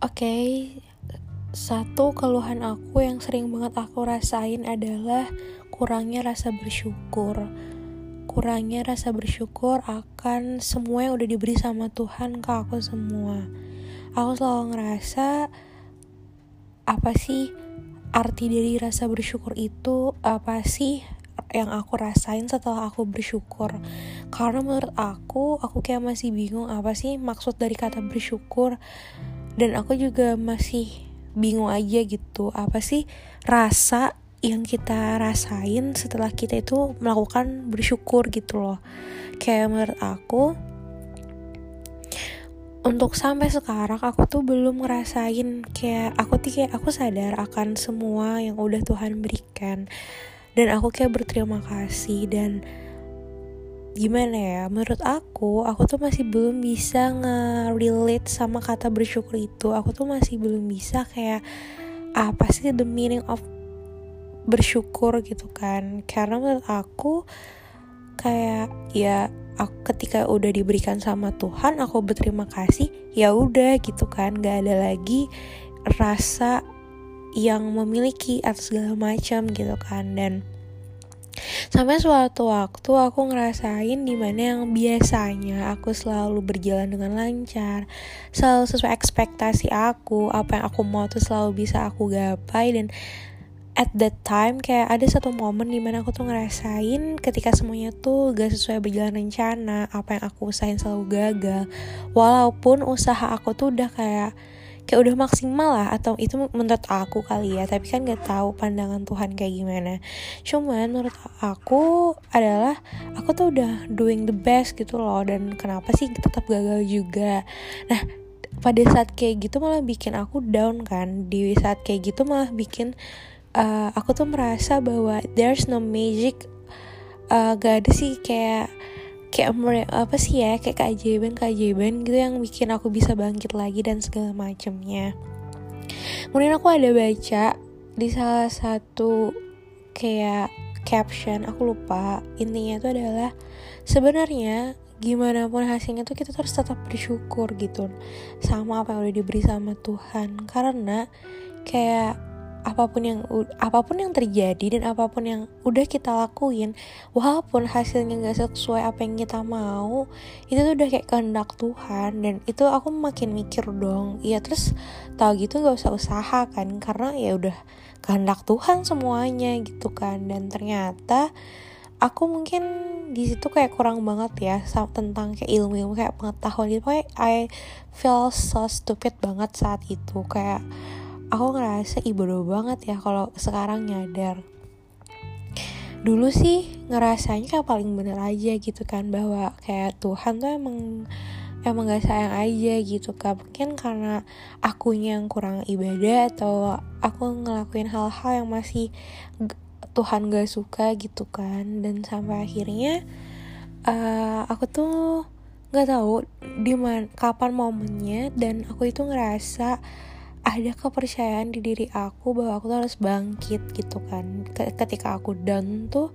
Oke, satu keluhan aku yang sering banget aku rasain adalah kurangnya rasa bersyukur. Kurangnya rasa bersyukur akan semua yang udah diberi sama Tuhan ke aku semua. Aku selalu ngerasa apa sih arti dari rasa bersyukur itu? Apa sih yang aku rasain setelah aku bersyukur karena menurut aku aku kayak masih bingung apa sih maksud dari kata bersyukur dan aku juga masih bingung aja gitu apa sih rasa yang kita rasain setelah kita itu melakukan bersyukur gitu loh. Kayak menurut aku untuk sampai sekarang aku tuh belum ngerasain kayak aku tuh kayak aku sadar akan semua yang udah Tuhan berikan. Dan aku kayak berterima kasih dan gimana ya menurut aku aku tuh masih belum bisa nge-relate sama kata bersyukur itu. Aku tuh masih belum bisa kayak apa sih the meaning of bersyukur gitu kan. Karena menurut aku kayak ya aku ketika udah diberikan sama Tuhan aku berterima kasih ya udah gitu kan. Gak ada lagi rasa yang memiliki atau segala macam gitu kan. Dan Sampai suatu waktu aku ngerasain di mana yang biasanya aku selalu berjalan dengan lancar, selalu sesuai ekspektasi aku, apa yang aku mau tuh selalu bisa aku gapai dan at that time kayak ada satu momen di mana aku tuh ngerasain ketika semuanya tuh gak sesuai berjalan rencana, apa yang aku usahain selalu gagal, walaupun usaha aku tuh udah kayak kayak udah maksimal lah atau itu menurut aku kali ya tapi kan gak tahu pandangan Tuhan kayak gimana. Cuman menurut aku adalah aku tuh udah doing the best gitu loh dan kenapa sih tetap gagal juga? Nah pada saat kayak gitu malah bikin aku down kan. Di saat kayak gitu malah bikin uh, aku tuh merasa bahwa there's no magic uh, gak ada sih kayak kayak apa sih ya kayak keajaiban keajaiban gitu yang bikin aku bisa bangkit lagi dan segala macamnya kemudian aku ada baca di salah satu kayak caption aku lupa. Intinya itu adalah sebenarnya gimana pun hasilnya tuh kita harus tetap bersyukur gitu sama apa yang udah diberi sama Tuhan. Karena kayak apa pun yang apa pun yang terjadi dan apa pun yang udah kita lakuin walaupun hasilnya nggak sesuai apa yang kita mau itu tuh udah kayak kehendak Tuhan. Dan itu aku makin mikir dong ya terus tau gitu nggak usah usaha kan karena ya udah kehendak Tuhan semuanya gitu kan. Dan ternyata aku mungkin di situ kayak kurang banget ya tentang kayak ilmu-ilmu kayak pengetahuan itu kayak I feel so stupid banget saat itu kayak aku ngerasa ibadah banget ya kalau sekarang nyadar. Dulu sih ngerasanya kayak paling bener aja gitu kan bahwa kayak Tuhan tuh emang emang gak sayang aja gitu kan. Mungkin karena akunya yang kurang ibadah atau aku ngelakuin hal-hal yang masih Tuhan gak suka gitu kan. Dan sampai akhirnya uh, aku tuh nggak tahu di kapan momennya dan aku itu ngerasa ada kepercayaan di diri aku bahwa aku tuh harus bangkit gitu kan. Ketika aku down tuh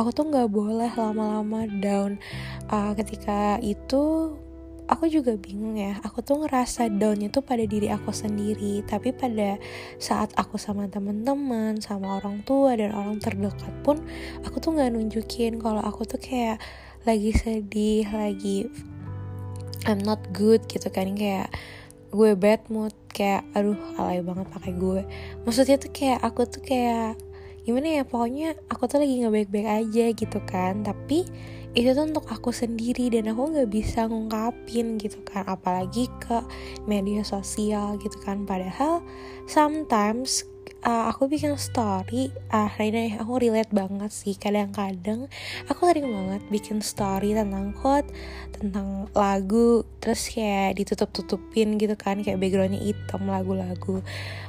aku tuh nggak boleh lama-lama down. Uh, ketika itu aku juga bingung ya. Aku tuh ngerasa down itu pada diri aku sendiri tapi pada saat aku sama temen-temen sama orang tua dan orang terdekat pun aku tuh nggak nunjukin kalau aku tuh kayak lagi sedih lagi I'm not good gitu kan kayak gue bad mood kayak aduh alay banget pakai gue. Maksudnya tuh kayak aku tuh kayak gimana ya pokoknya aku tuh lagi nggak baik-baik aja gitu kan. Tapi itu tuh untuk aku sendiri dan aku nggak bisa ngungkapin gitu kan. Apalagi ke media sosial gitu kan. Padahal sometimes uh, aku bikin story. Ah uh, aku relate banget sih. Kadang-kadang aku sering banget bikin story tentang quote tentang lagu terus kayak ditutup-tutupin gitu kan kayak backgroundnya hitam lagu-lagu.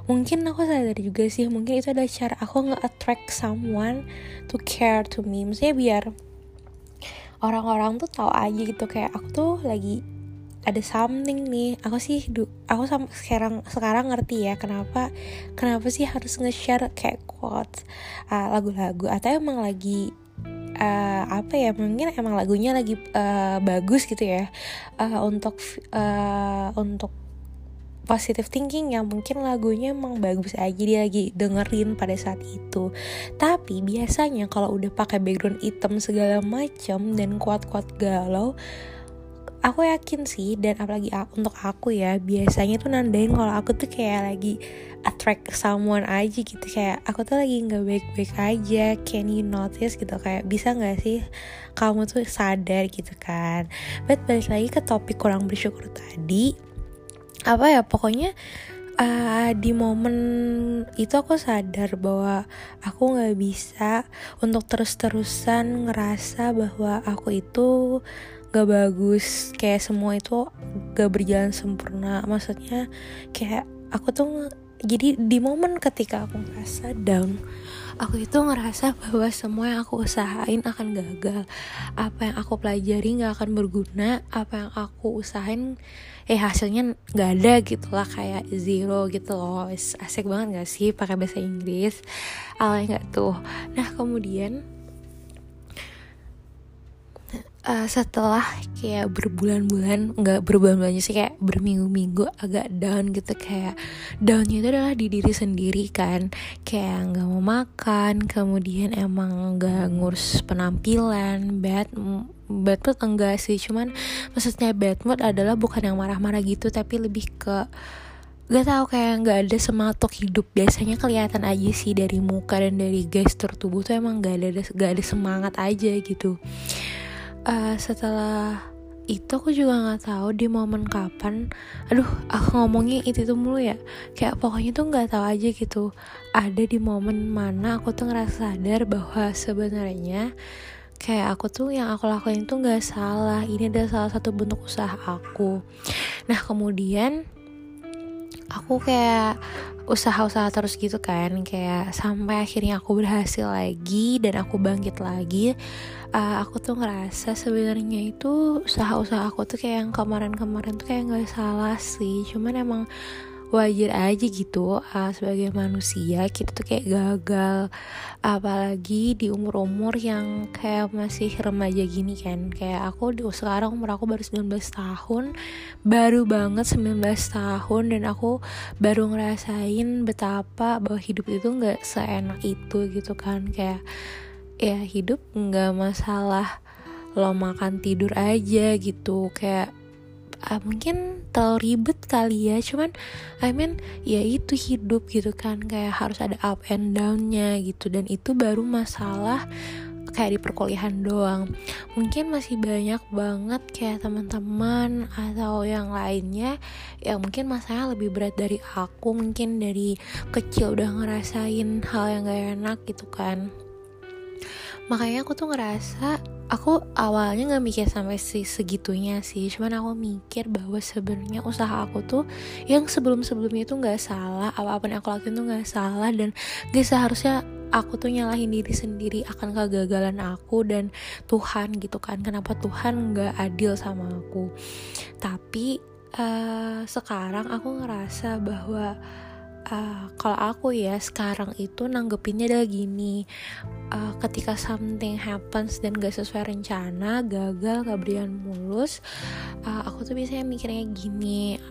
Mungkin aku sadar juga sih mungkin itu adalah cara aku nge-attract someone to care to me. Maksudnya biar orang-orang tuh tahu aja gitu kayak aku tuh lagi ada something nih. Aku sih aku sama sekarang sekarang ngerti ya kenapa kenapa sih harus nge-share kayak quotes uh, lagu-lagu. Atau emang lagi uh, apa ya mungkin emang lagunya lagi uh, bagus gitu ya. Uh, untuk uh, untuk positive thinking yang mungkin lagunya emang bagus aja dia lagi dengerin pada saat itu. Tapi biasanya kalau udah pakai background hitam segala macam dan kuat-kuat galau aku yakin sih dan apalagi untuk aku ya biasanya tuh nandain kalau aku tuh kayak lagi attract someone aja gitu. Kayak aku tuh lagi nggak baik-baik aja can you notice gitu. Kayak bisa nggak sih kamu tuh sadar gitu kan? But balik lagi ke topik kurang bersyukur tadi apa ya pokoknya uh, di momen itu aku sadar bahwa aku nggak bisa untuk terus-terusan ngerasa bahwa aku itu gak bagus kayak semua itu gak berjalan sempurna. Maksudnya kayak aku tuh jadi di momen ketika aku ngerasa down aku itu ngerasa bahwa semua yang aku usahain akan gagal. Apa yang aku pelajari gak akan berguna apa yang aku usahain eh hasilnya nggak ada gitu lah kayak zero gitu loh. Asik banget gak sih pakai bahasa Inggris? Awalnya nggak tuh? Nah kemudian uh, setelah kayak berbulan-bulan nggak berbulan-bulan sih kayak berminggu-minggu agak down gitu kayak downnya itu adalah di diri sendiri kan. Kayak nggak mau makan kemudian emang nggak ngurus penampilan bad bad mood enggak sih. Cuman maksudnya bad mood adalah bukan yang marah-marah gitu tapi lebih ke gak tau kayak nggak ada semangat untuk hidup. Biasanya kelihatan aja sih dari muka dan dari gestur tubuh tuh emang gak ada gak ada semangat aja gitu uh, setelah itu aku juga nggak tahu di momen kapan. Aduh aku ngomongnya itu tuh mulu ya. Kayak pokoknya tuh nggak tahu aja gitu. Ada di momen mana aku tuh ngerasa sadar bahwa sebenarnya kayak aku tuh yang aku lakuin tuh nggak salah. Ini adalah salah satu bentuk usaha aku. Nah kemudian aku kayak usaha-usaha terus gitu kan. Kayak sampai akhirnya aku berhasil lagi dan aku bangkit lagi uh, aku tuh ngerasa sebenarnya itu usaha-usaha aku tuh kayak yang kemarin-kemarin tuh kayak nggak salah sih. Cuman emang wajar aja gitu uh, sebagai manusia kita tuh kayak gagal. Apalagi di umur-umur yang kayak masih remaja gini kan. Kayak aku di sekarang umur aku baru 19 tahun. Baru banget 19 tahun dan aku baru ngerasain betapa bahwa hidup itu nggak seenak itu gitu kan. Kayak ya hidup nggak masalah lo makan tidur aja gitu. Kayak uh, mungkin terlalu ribet kali ya. Cuman I mean ya itu hidup gitu kan. Kayak harus ada up and downnya gitu. Dan itu baru masalah kayak di perkuliahan doang. Mungkin masih banyak banget kayak teman-teman atau yang lainnya yang mungkin masalahnya lebih berat dari aku. Mungkin dari kecil udah ngerasain hal yang gak enak gitu kan makanya aku tuh ngerasa aku awalnya nggak mikir sampai si segitunya sih. Cuman aku mikir bahwa sebenarnya usaha aku tuh yang sebelum sebelumnya itu nggak salah apa apa yang aku lakuin tuh nggak salah dan gak seharusnya aku tuh nyalahin diri sendiri akan kegagalan aku dan Tuhan gitu kan. Kenapa Tuhan nggak adil sama aku? Tapi uh, sekarang aku ngerasa bahwa uh, kalau aku ya sekarang itu nanggepinnya adalah gini. Uh, ketika something happens dan gak sesuai rencana gagal gak berjalan mulus uh, aku tuh biasanya mikirnya gini.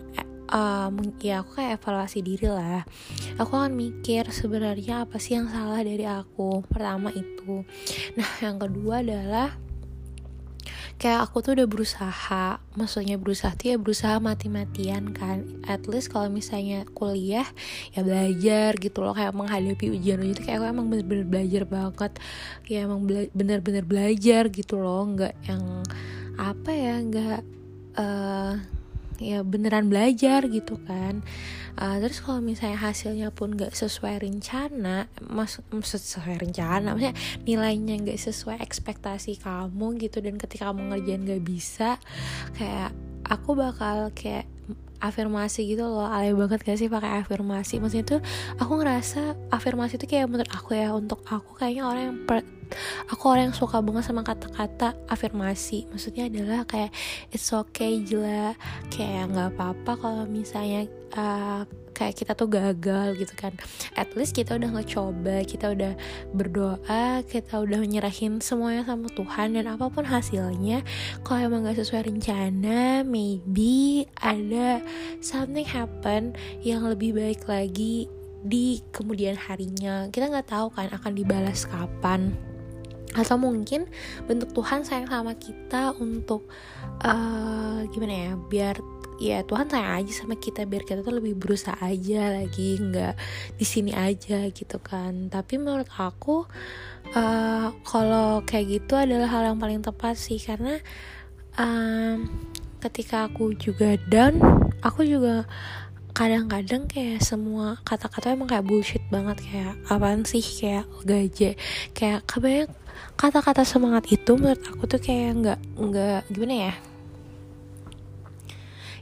Uh, ya aku kayak evaluasi diri lah. Aku akan mikir sebenarnya apa sih yang salah dari aku? Pertama itu. Nah yang kedua adalah kayak aku tuh udah berusaha maksudnya berusaha tuh ya berusaha mati-matian kan. At least kalau misalnya kuliah ya belajar gitu loh kayak menghadapi ujian ujian itu kayak aku emang bener-bener belajar banget. Kayak emang bener-bener belajar gitu loh nggak yang apa ya nggak uh, ya beneran belajar gitu kan. Uh, terus kalau misalnya hasilnya pun gak sesuai rencana mas sesuai rencana maksudnya nilainya gak sesuai ekspektasi kamu gitu dan ketika kamu ngerjain gak bisa kayak aku bakal kayak afirmasi gitu loh. Alay banget gak sih pakai afirmasi? Maksudnya tuh aku ngerasa afirmasi itu kayak menurut aku ya untuk aku kayaknya orang yang per, aku orang yang suka banget sama kata-kata afirmasi. Maksudnya adalah kayak it's okay jela kayak nggak apa-apa kalau misalnya uh, kayak kita tuh gagal gitu kan. At least kita udah ngecoba kita udah berdoa kita udah menyerahin semuanya sama Tuhan dan apa pun hasilnya kalau emang gak sesuai rencana maybe ada something happen yang lebih baik lagi di kemudian harinya. Kita nggak tahu kan akan dibalas kapan. Atau mungkin bentuk Tuhan sayang sama kita untuk uh, gimana ya biar ya Tuhan sayang aja sama kita biar kita tuh lebih berusaha aja lagi nggak di sini aja gitu kan. Tapi menurut aku uh, kalau kayak gitu adalah hal yang paling tepat sih karena um, ketika aku juga down aku juga kadang-kadang kayak semua kata-kata emang kayak bullshit banget. Kayak apaan sih? Kayak gaje kayak kebanyakan kata-kata semangat itu menurut aku tuh kayak nggak nggak gimana ya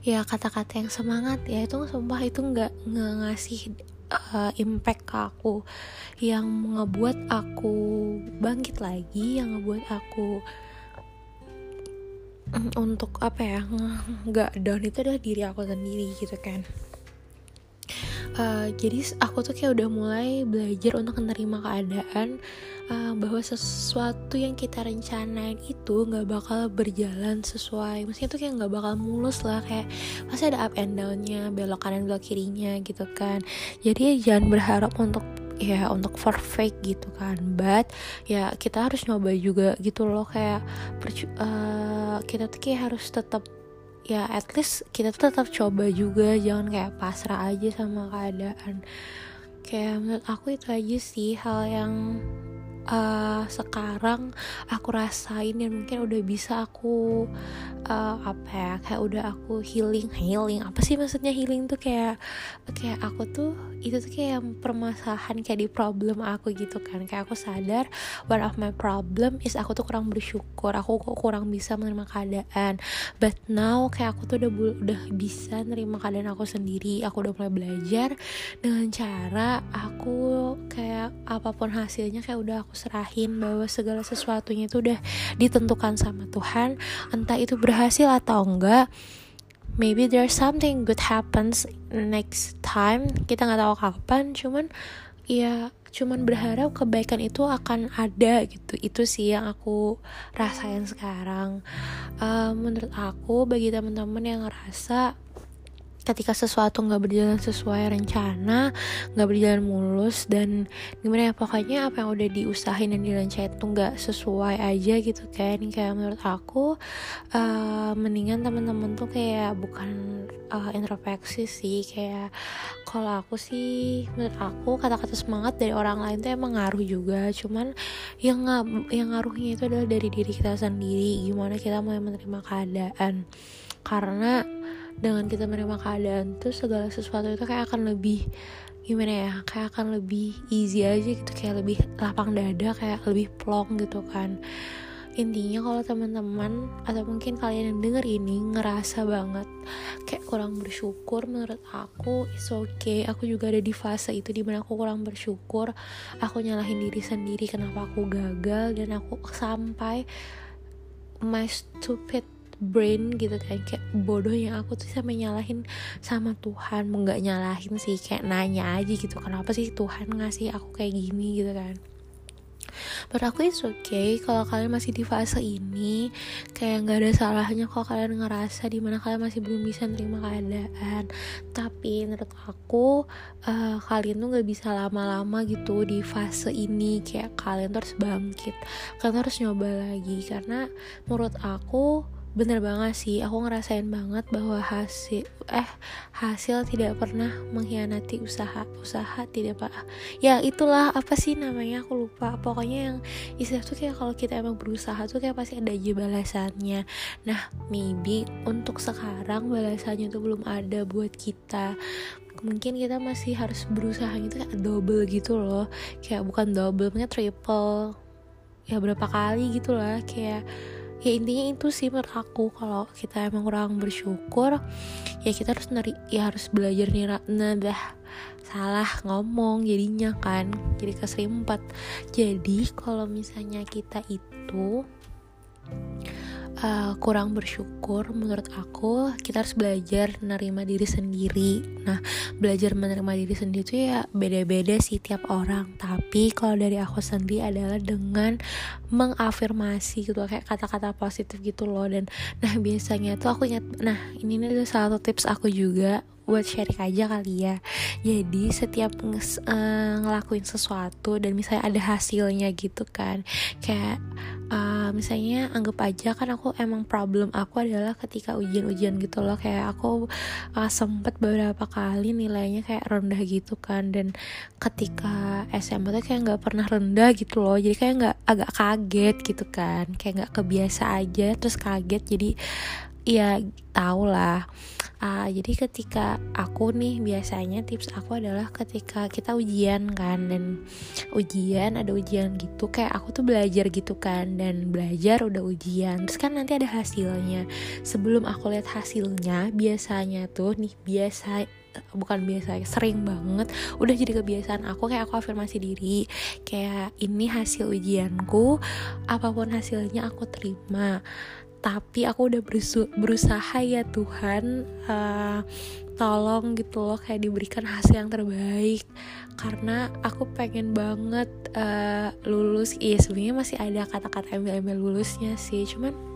ya kata-kata yang semangat ya itu sumpah itu nggak ngasih uh, impact ke aku. Yang ngebuat aku bangkit lagi yang ngebuat aku mm, untuk apa ya nggak down itu adalah diri aku sendiri gitu kan uh, jadi aku tuh kayak udah mulai belajar untuk menerima keadaan uh, bahwa sesuatu yang kita rencanain itu nggak bakal berjalan sesuai. Maksudnya tuh kayak nggak bakal mulus lah kayak pasti ada up and downnya belok kanan belok kirinya gitu kan. Jadi jangan berharap untuk ya untuk perfect gitu kan. But ya kita harus nyoba juga gitu loh kayak uh, kita tuh kayak harus tetap ya at least kita tuh tetap coba juga jangan kayak pasrah aja sama keadaan. Kayak menurut aku itu aja sih hal yang uh, sekarang aku rasain dan mungkin udah bisa aku uh, apa ya kayak udah aku healing healing. Apa sih maksudnya healing tuh kayak kayak aku tuh itu tuh kayak permasalahan kayak di problem aku gitu kan. Kayak aku sadar one of my problem is aku tuh kurang bersyukur. Aku kok kurang bisa menerima keadaan. But now kayak aku tuh udah udah bisa menerima keadaan aku sendiri. Aku udah mulai belajar dengan cara aku kayak apa pun hasilnya kayak udah aku serahin bahwa segala sesuatunya itu udah ditentukan sama Tuhan entah itu ber berhasil atau enggak maybe there's something good happens next time kita nggak tahu kapan cuman ya cuman berharap kebaikan itu akan ada gitu. Itu sih yang aku rasain sekarang. Uh, menurut aku bagi teman-teman yang ngerasa ketika sesuatu nggak berjalan sesuai rencana nggak berjalan mulus dan gimana ya pokoknya apa yang udah diusahain dan direncanain tuh nggak sesuai aja gitu kan. Kayak menurut aku uh, mendingan teman-teman tuh kayak bukan uh, introspeksi sih. Kayak kalau aku sih menurut aku kata-kata semangat dari orang lain tuh emang ngaruh juga. Cuman yang ng yang ngaruhnya itu adalah dari diri kita sendiri gimana kita mau menerima keadaan. Karena dengan kita menerima keadaan tuh segala sesuatu itu kayak akan lebih gimana ya kayak akan lebih easy aja gitu kayak lebih lapang dada kayak lebih plong gitu kan. Intinya kalau teman-teman atau mungkin kalian yang denger ini ngerasa banget kayak kurang bersyukur menurut aku it's okay. Aku juga ada di fase itu di mana aku kurang bersyukur. Aku nyalahin diri sendiri kenapa aku gagal dan aku sampai my stupid brain gitu kan. Kayak bodohnya aku tuh sampai nyalahin sama Tuhan. Mau nggak nyalahin sih kayak nanya aja gitu. Kenapa sih Tuhan ngasih aku kayak gini gitu kan. Menurut aku it's okay kalau kalian masih di fase ini. Kayak nggak ada salahnya kalau kalian ngerasa di mana kalian masih belum bisa nerima keadaan. Tapi menurut aku uh, kalian tuh nggak bisa lama-lama gitu di fase ini. Kayak kalian tuh harus bangkit. Kalian harus nyoba lagi. Karena menurut aku bener banget sih aku ngerasain banget bahwa hasil eh hasil tidak pernah mengkhianati usaha usaha tidak pak ya itulah apa sih namanya aku lupa. Pokoknya yang istilah tuh kayak kalau kita emang berusaha tuh kayak pasti ada aja balasannya. Nah maybe untuk sekarang balasannya tuh belum ada buat kita. Mungkin kita masih harus berusaha gitu kayak double gitu loh. Kayak bukan double punya triple. Ya berapa kali gitu lah kayak ya intinya itu sih menurut aku. Kalau kita emang kurang bersyukur ya kita harus nari ya harus belajar nih nadah salah ngomong jadinya kan. Jadi keserimpet. Jadi kalau misalnya kita itu uh, kurang bersyukur menurut aku kita harus belajar menerima diri sendiri. Nah belajar menerima diri sendiri itu ya beda-beda sih tiap orang. Tapi kalau dari aku sendiri adalah dengan mengafirmasi gitu kayak kata-kata positif gitu loh. Dan nah biasanya tuh aku ingat nah ini adalah salah satu tips aku juga buat sharing aja kali ya. Jadi setiap uh, ngelakuin sesuatu dan misalnya ada hasilnya gitu kan kayak uh, misalnya anggap aja kan aku emang problem aku adalah ketika ujian-ujian gitu loh. Kayak aku uh, sempet beberapa kali nilainya kayak rendah gitu kan dan ketika SMA tuh kayak nggak pernah rendah gitu loh. Jadi kayak nggak agak kaget gitu kan kayak nggak kebiasa aja terus kaget. Jadi ya tau lah uh, jadi ketika aku nih biasanya tips aku adalah ketika kita ujian kan dan ujian ada ujian gitu kayak aku tuh belajar gitu kan dan belajar udah ujian. Terus kan nanti ada hasilnya. Sebelum aku lihat hasilnya biasanya tuh nih biasa bukan biasa sering banget udah jadi kebiasaan aku kayak aku afirmasi diri kayak ini hasil ujianku apa pun hasilnya aku terima tapi aku udah berusaha ya Tuhan uh, tolong gitu loh kayak diberikan hasil yang terbaik. Karena aku pengen banget uh, lulus. Iya sebenarnya masih ada kata-kata embel-embel lulusnya sih cuman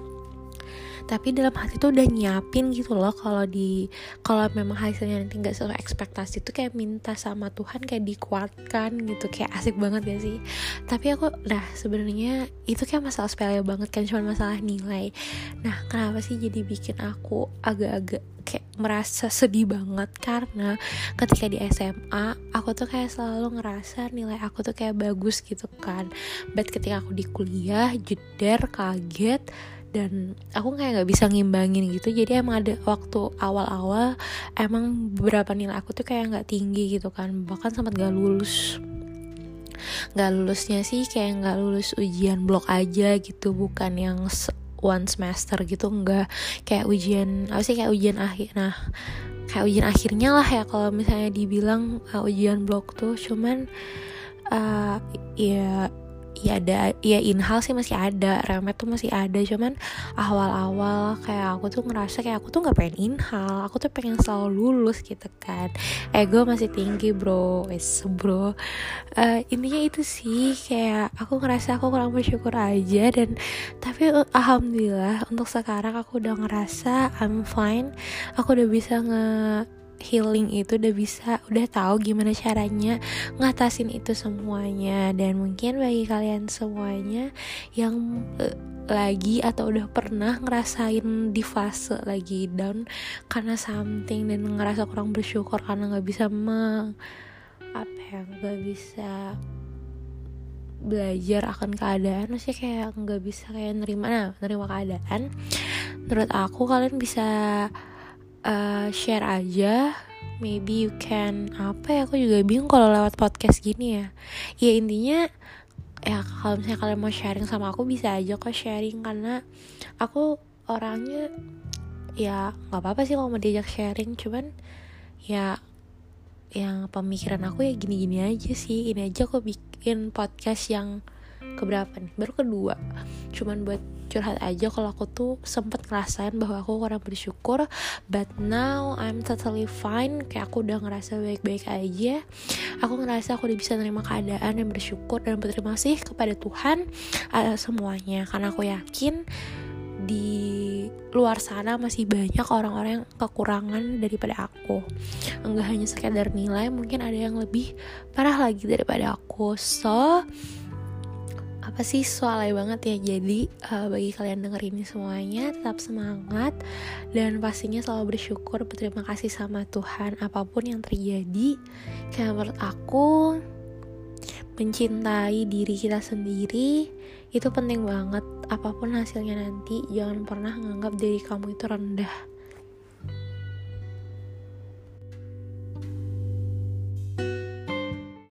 tapi dalam hati tuh udah nyiapin gitu loh kalau di kalau memang hasilnya nanti nggak sesuai ekspektasi tuh kayak minta sama Tuhan kayak dikuatkan gitu. Kayak asik banget ya sih? Tapi aku nah sebenarnya itu kayak masalah sepele banget kan cuma masalah nilai. Nah kenapa sih jadi bikin aku agak-agak kayak merasa sedih banget? Karena ketika di SMA aku tuh kayak selalu ngerasa nilai aku tuh kayak bagus gitu kan. But ketika aku di kuliah jeder kaget dan aku kayak nggak bisa ngimbangin gitu. Jadi emang ada waktu awal-awal emang beberapa nilai aku tuh kayak nggak tinggi gitu kan. Bahkan sempat gak lulus. Nggak lulusnya sih kayak nggak lulus ujian blok aja gitu. Bukan yang one semester gitu enggak kayak ujian apa sih kayak ujian akhir nah kayak ujian akhirnya lah ya kalau misalnya dibilang uh, ujian blok tuh. Cuman uh, ya ya ada ya inhal sih masih ada remet tuh masih ada. Cuman awal-awal kayak aku tuh ngerasa kayak aku tuh nggak pengen inhal aku tuh pengen selalu lulus gitu kan. Ego masih tinggi bro. Wes bro. Uh, intinya itu sih kayak aku ngerasa aku kurang bersyukur aja dan tapi uh, alhamdulillah untuk sekarang aku udah ngerasa I'm fine. Aku udah bisa nge healing itu udah bisa udah tahu gimana caranya ngatasin itu semuanya. Dan mungkin bagi kalian semuanya yang uh, lagi atau udah pernah ngerasain di fase lagi down karena something dan ngerasa kurang bersyukur karena nggak bisa me apa ya nggak bisa belajar akan keadaan maksudnya kayak nggak bisa kayak nerima nah nerima keadaan. Menurut aku kalian bisa uh, share aja. Maybe you can apa ya aku juga bingung kalau lewat podcast gini ya. Ya intinya ya kalau misalnya kalian mau sharing sama aku bisa aja kok sharing. Karena aku orangnya ya nggak apa-apa sih kalau mau diajak sharing. Cuman ya yang pemikiran aku ya gini-gini aja sih. Ini aja aku bikin podcast yang keberapa nih? Baru kedua. Cuman buat curhat aja kalau aku tuh sempet ngerasain bahwa aku kurang bersyukur but now I'm totally fine. Kayak aku udah ngerasa baik-baik aja. Aku ngerasa aku udah bisa nerima keadaan dan bersyukur dan berterima kasih kepada Tuhan atas semuanya. Karena aku yakin di luar sana masih banyak orang-orang yang kekurangan daripada aku. Enggak hanya sekedar nilai mungkin ada yang lebih parah lagi daripada aku. So apa sih? Soalnya banget ya. Jadi uh, bagi kalian denger ini semuanya tetap semangat dan pastinya selalu bersyukur berterima kasih sama Tuhan. Apa pun yang terjadi kayak menurut aku mencintai diri kita sendiri itu penting banget. Apa pun hasilnya nanti jangan pernah menganggap diri kamu itu rendah